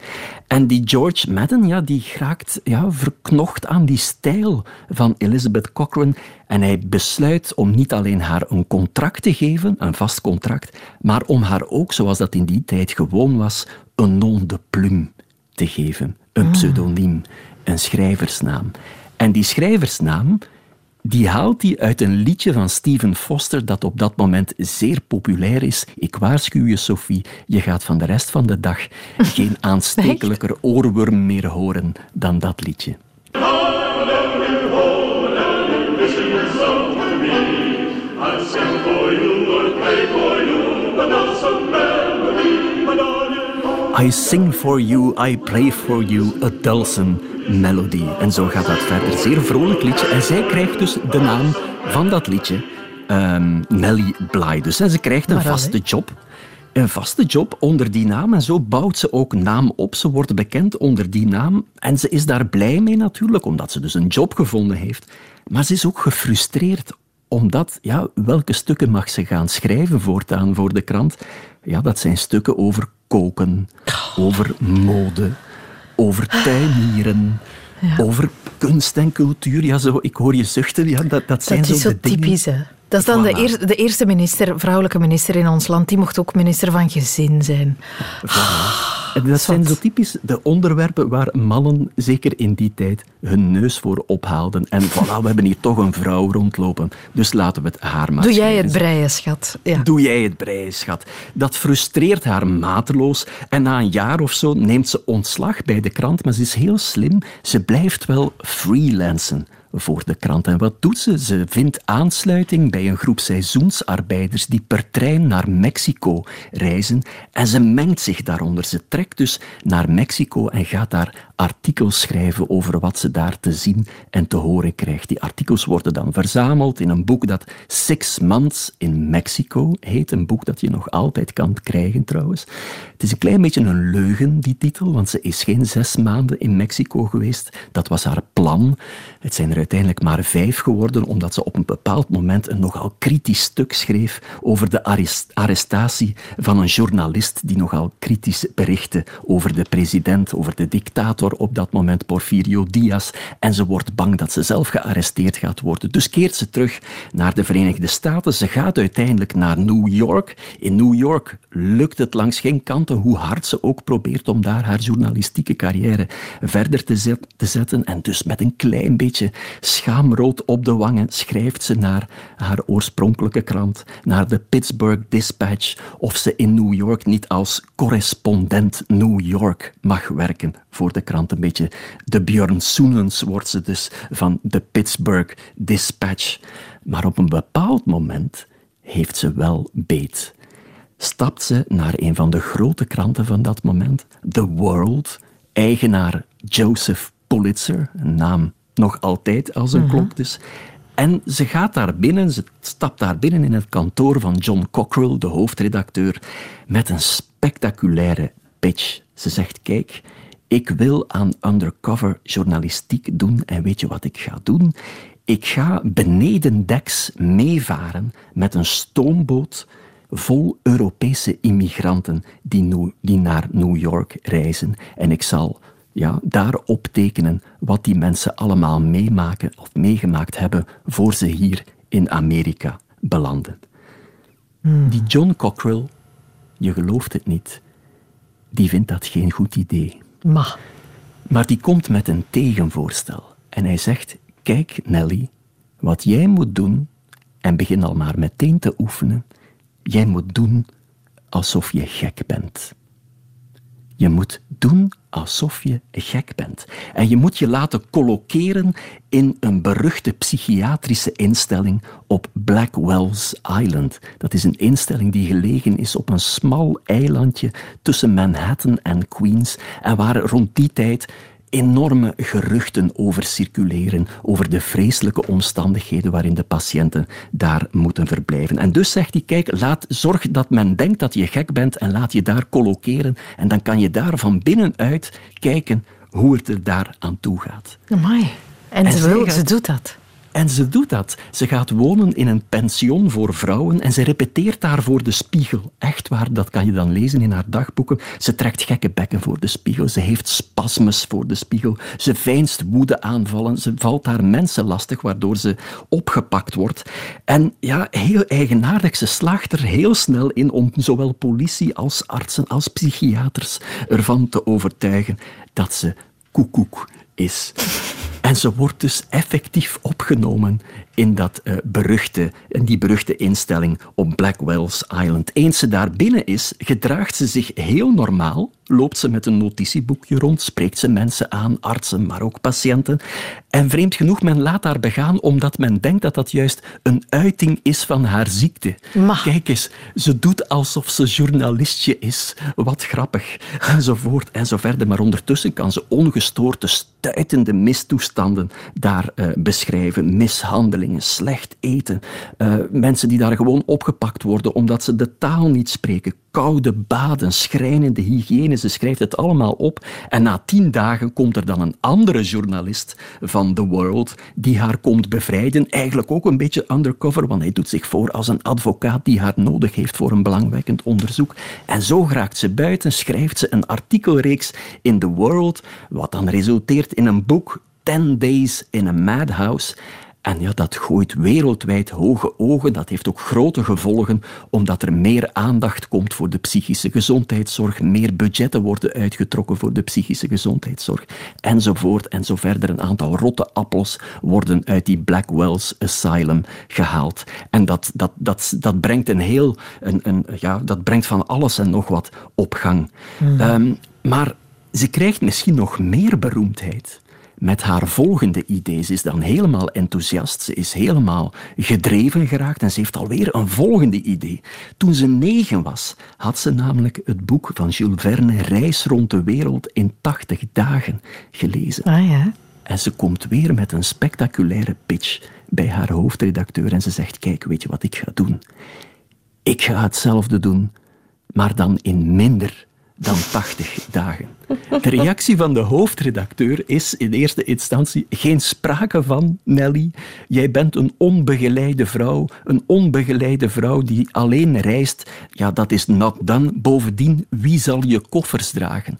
En die George Madden, ja, die raakt ja, verknocht aan die stijl van Elizabeth Cochrane. En hij besluit om niet alleen haar een contract te geven, een vast contract, maar om haar ook, zoals dat in die tijd gewoon was, een nom de plume te geven. Een Ah. pseudoniem, een schrijversnaam. En die schrijversnaam, die haalt hij uit een liedje van Stephen Foster dat op dat moment zeer populair is. Ik waarschuw je, Sophie, je gaat van de rest van de dag geen aanstekelijker oorworm meer horen dan dat liedje. I sing for you, I play for you, a dulcet melody. En zo gaat dat verder. Zeer vrolijk liedje. En zij krijgt dus de naam van dat liedje, ehm, Nelly Bly. Dus hè, ze krijgt een Maar vaste job. Een vaste job onder die naam. En zo bouwt ze ook naam op. Ze wordt bekend onder die naam. En ze is daar blij mee natuurlijk, omdat ze dus een job gevonden heeft. Maar ze is ook gefrustreerd omdat, ja, welke stukken mag ze gaan schrijven voortaan voor de krant? Ja, dat zijn stukken over koken, over mode, over tuinieren, over kunst en cultuur. Ja, zo, ik hoor je zuchten, ja, dat, dat zijn Dat zo is zo de dingen. typisch, hè. Dat is dan de, eerste, de eerste minister, vrouwelijke minister in ons land. Die mocht ook minister van gezin zijn. En dat zijn zo typisch de onderwerpen waar mannen, zeker in die tijd, hun neus voor ophaalden. En voilà, we hebben hier toch een vrouw rondlopen, dus laten we het haar maar Doe jij het breien, schat. Ja. Doe jij het breien, schat. Dat frustreert haar mateloos. En na een jaar of zo neemt ze ontslag bij de krant. Maar ze is heel slim. Ze blijft wel freelancen voor de krant. En wat doet ze? Ze vindt aansluiting bij een groep seizoensarbeiders die per trein naar Mexico reizen. En ze mengt zich daaronder. Ze trekt dus naar Mexico en gaat daar artikels schrijven over wat ze daar te zien en te horen krijgt. Die artikels worden dan verzameld in een boek dat Six Months in Mexico heet. Een boek dat je nog altijd kan krijgen trouwens. Het is een klein beetje een leugen, die titel, want ze is geen zes maanden in Mexico geweest. Dat was haar plan. Het zijn er uiteindelijk maar vijf geworden, omdat ze op een bepaald moment een nogal kritisch stuk schreef over de arrest- arrestatie van een journalist die nogal kritisch berichtte over de president, over de dictator op dat moment, Porfirio Diaz. En ze wordt bang dat ze zelf gearresteerd gaat worden. Dus keert ze terug naar de Verenigde Staten. Ze gaat uiteindelijk naar New York. In New York lukt het langs geen kanten, hoe hard ze ook probeert om daar haar journalistieke carrière verder te, zet- te zetten. En dus met een klein beetje schaamrood op de wangen schrijft ze naar haar oorspronkelijke krant, naar de Pittsburgh Dispatch, of ze in New York niet als correspondent New York mag werken voor de krant. Een beetje de Björn Soenens wordt ze dus van de Pittsburgh Dispatch. Maar op een bepaald moment heeft ze wel beet stapt ze naar een van de grote kranten van dat moment, The World, eigenaar Joseph Pulitzer, een naam nog altijd als een Mhm. klok dus. En ze gaat daar binnen, ze stapt daar binnen in het kantoor van John Cockrell, de hoofdredacteur, met een spectaculaire pitch. Ze zegt, kijk, ik wil aan undercover journalistiek doen en weet je wat ik ga doen? Ik ga beneden deks meevaren met een stoomboot vol Europese immigranten die, nu- die naar New York reizen. En ik zal ja, daar optekenen wat die mensen allemaal meemaken of meegemaakt hebben voor ze hier in Amerika belanden. Die John Cockrell, je gelooft het niet, die vindt dat geen goed idee. Maar, Maar die komt met een tegenvoorstel. En hij zegt: Kijk, Nelly, wat jij moet doen, en begin al maar meteen te oefenen, jij moet doen alsof je gek bent. Je moet doen alsof je gek bent. En je moet je laten colloceren in een beruchte psychiatrische instelling op Blackwell's Island. Dat is een instelling die gelegen is op een smal eilandje tussen Manhattan en Queens en waar rond die tijd enorme geruchten over circuleren, over de vreselijke omstandigheden waarin de patiënten daar moeten verblijven. En dus zegt hij, kijk, laat, zorg dat men denkt dat je gek bent en laat je daar colloceren en dan kan je daar van binnenuit kijken hoe het er daar aan toe gaat. amai. En, En ze, zij wil, gaat- ze doet dat. En ze doet dat. Ze gaat wonen in een pension voor vrouwen en ze repeteert daar voor de spiegel. Echt waar, dat kan je dan lezen in haar dagboeken. Ze trekt gekke bekken voor de spiegel. Ze heeft spasmes voor de spiegel. Ze veinst woedeaanvallen. Ze valt haar mensen lastig, waardoor ze opgepakt wordt. En ja, heel eigenaardig, ze slaagt er heel snel in om zowel politie als artsen als psychiaters ervan te overtuigen dat ze koekoek is. En ze wordt dus effectief opgenomen in, dat, uh, beruchte, in die beruchte instelling op Blackwell's Island. Eens ze daar binnen is, gedraagt ze zich heel normaal, loopt ze met een notitieboekje rond, spreekt ze mensen aan, artsen, maar ook patiënten. En vreemd genoeg, men laat haar begaan omdat men denkt dat dat juist een uiting is van haar ziekte. Kijk eens, ze doet alsof ze journalistje is. Wat grappig. Enzovoort en zo verder. Maar ondertussen kan ze ongestoord de stuitende mistoestanden daar uh, beschrijven. Slecht eten. Uh, mensen die daar gewoon opgepakt worden omdat ze de taal niet spreken. Koude baden, schrijnende hygiëne. Ze schrijft het allemaal op. En na tien dagen komt er dan een andere journalist van The World die haar komt bevrijden. Eigenlijk ook een beetje undercover, want hij doet zich voor als een advocaat die haar nodig heeft voor een belangwekkend onderzoek. En zo raakt ze buiten, schrijft ze een artikelreeks in The World, wat dan resulteert in een boek 10 Days in a Madhouse. En ja, dat gooit wereldwijd hoge ogen. Dat heeft ook grote gevolgen, omdat er meer aandacht komt voor de psychische gezondheidszorg, meer budgetten worden uitgetrokken voor de psychische gezondheidszorg, enzovoort en zo verder. Een aantal rotte appels worden uit die Blackwell's Asylum gehaald. En dat, dat, dat, dat brengt een heel, een, een, ja, dat brengt van alles en nog wat op gang. Mhm. Um, maar ze krijgt misschien nog meer beroemdheid met haar volgende idee. Ze is dan helemaal enthousiast, ze is helemaal gedreven geraakt en ze heeft alweer een volgende idee. Toen ze negen was, had ze namelijk het boek van Jules Verne Reis rond de wereld in 80 dagen gelezen. Ah ja. En ze komt weer met een spectaculaire pitch bij haar hoofdredacteur en ze zegt, kijk, weet je wat ik ga doen? Ik ga hetzelfde doen, maar dan in minder dan 80 dagen. De reactie van de hoofdredacteur is in eerste instantie geen sprake van, Nelly. Jij bent een onbegeleide vrouw. Een onbegeleide vrouw die alleen reist. Ja, dat is not done. Bovendien, wie zal je koffers dragen?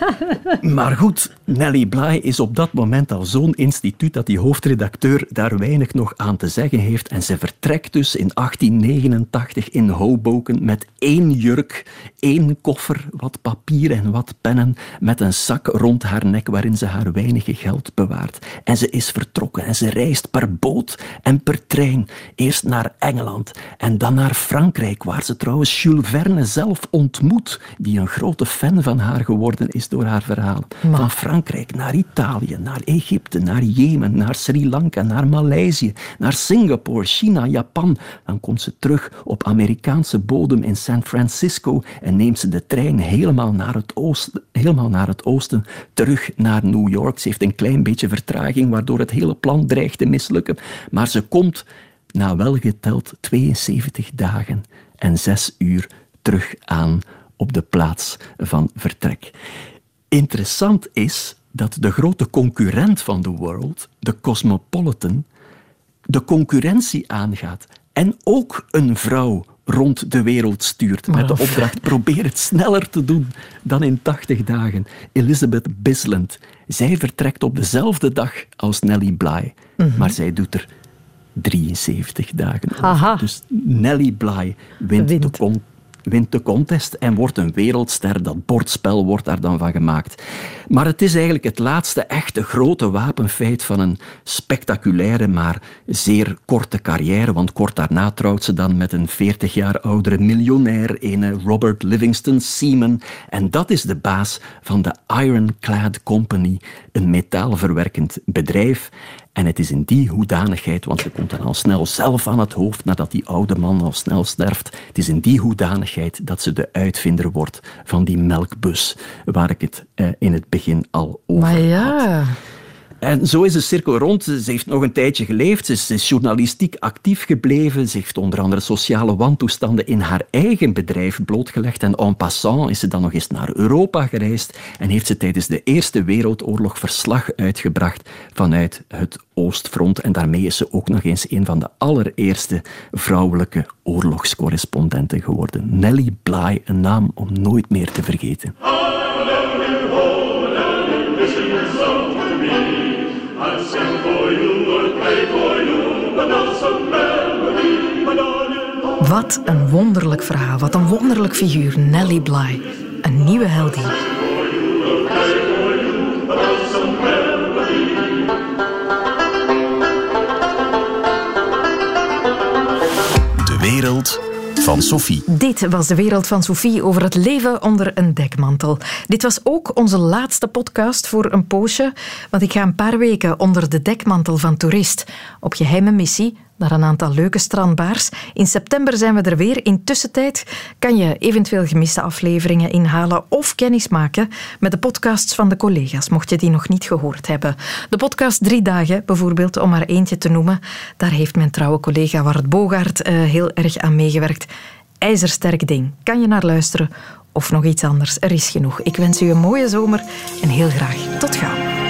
maar goed, Nelly Bly is op dat moment al zo'n instituut dat die hoofdredacteur daar weinig nog aan te zeggen heeft. En ze vertrekt dus in 1889 in Hoboken met één jurk, één koffer, wat papier en wat pennen met een zak rond haar nek waarin ze haar weinige geld bewaart. En ze is vertrokken en ze reist per boot en per trein. Eerst naar Engeland en dan naar Frankrijk, waar ze trouwens Jules Verne zelf ontmoet, die een grote fan van haar geworden is door haar verhalen. Van Frankrijk naar Italië, naar Egypte, naar Jemen, naar Sri Lanka, naar Maleisië, naar Singapore, China, Japan. Dan komt ze terug op Amerikaanse bodem in San Francisco en neemt ze de trein helemaal naar het oosten, naar het oosten, terug naar New York. Ze heeft een klein beetje vertraging, waardoor het hele plan dreigt te mislukken. Maar ze komt na welgeteld 72 dagen en 6 uur terug aan op de plaats van vertrek. Interessant is dat de grote concurrent van The World, de Cosmopolitan, de concurrentie aangaat en ook een vrouw rond de wereld stuurt met de opdracht probeer het sneller te doen dan in 80 dagen. Elizabeth Bisland. Zij vertrekt op dezelfde dag als Nellie Bly, Mhm. maar zij doet er 73 dagen over. Haha. Dus Nellie Bly wint, De, con- wint de contest en wordt een wereldster. Dat bordspel wordt daar dan van gemaakt. Maar het is eigenlijk het laatste echte grote wapenfeit van een spectaculaire, maar zeer korte carrière. Want kort daarna trouwt ze dan met een 40 jaar oudere miljonair, ene Robert Livingston Seaman. En dat is de baas van de Ironclad Company, een metaalverwerkend bedrijf. En het is in die hoedanigheid, want ze komt dan al snel zelf aan het hoofd nadat die oude man al snel sterft. Het is in die hoedanigheid dat ze de uitvinder wordt van die melkbus, waar ik het eh, in het begin al over Maar ja. En zo is de cirkel rond. Ze heeft nog een tijdje geleefd. Ze is journalistiek actief gebleven. Ze heeft onder andere sociale wantoestanden in haar eigen bedrijf blootgelegd. En en passant is ze dan nog eens naar Europa gereisd en heeft ze tijdens de Eerste Wereldoorlog verslag uitgebracht vanuit het Oostfront. En daarmee is ze ook nog eens een van de allereerste vrouwelijke oorlogscorrespondenten geworden. Nelly Bly, een naam om nooit meer te vergeten. Wat een wonderlijk verhaal, wat een wonderlijk figuur, Nelly Bly. Een nieuwe heldin. De wereld van Sophie. Dit was de wereld van Sophie over het leven onder een dekmantel. Dit was ook onze laatste podcast voor een poosje, want ik ga een paar weken onder de dekmantel van toerist op geheime missie naar een aantal leuke strandbaars. In september zijn we er weer. In tussentijd kan je eventueel gemiste afleveringen inhalen of kennis maken met de podcasts van de collega's, mocht je die nog niet gehoord hebben. De podcast Drie Dagen, bijvoorbeeld, om maar eentje te noemen, daar heeft mijn trouwe collega Wart Bogaert uh, heel erg aan meegewerkt. IJzersterk ding. Kan je naar luisteren of nog iets anders? Er is genoeg. Ik wens u een mooie zomer en heel graag tot gauw.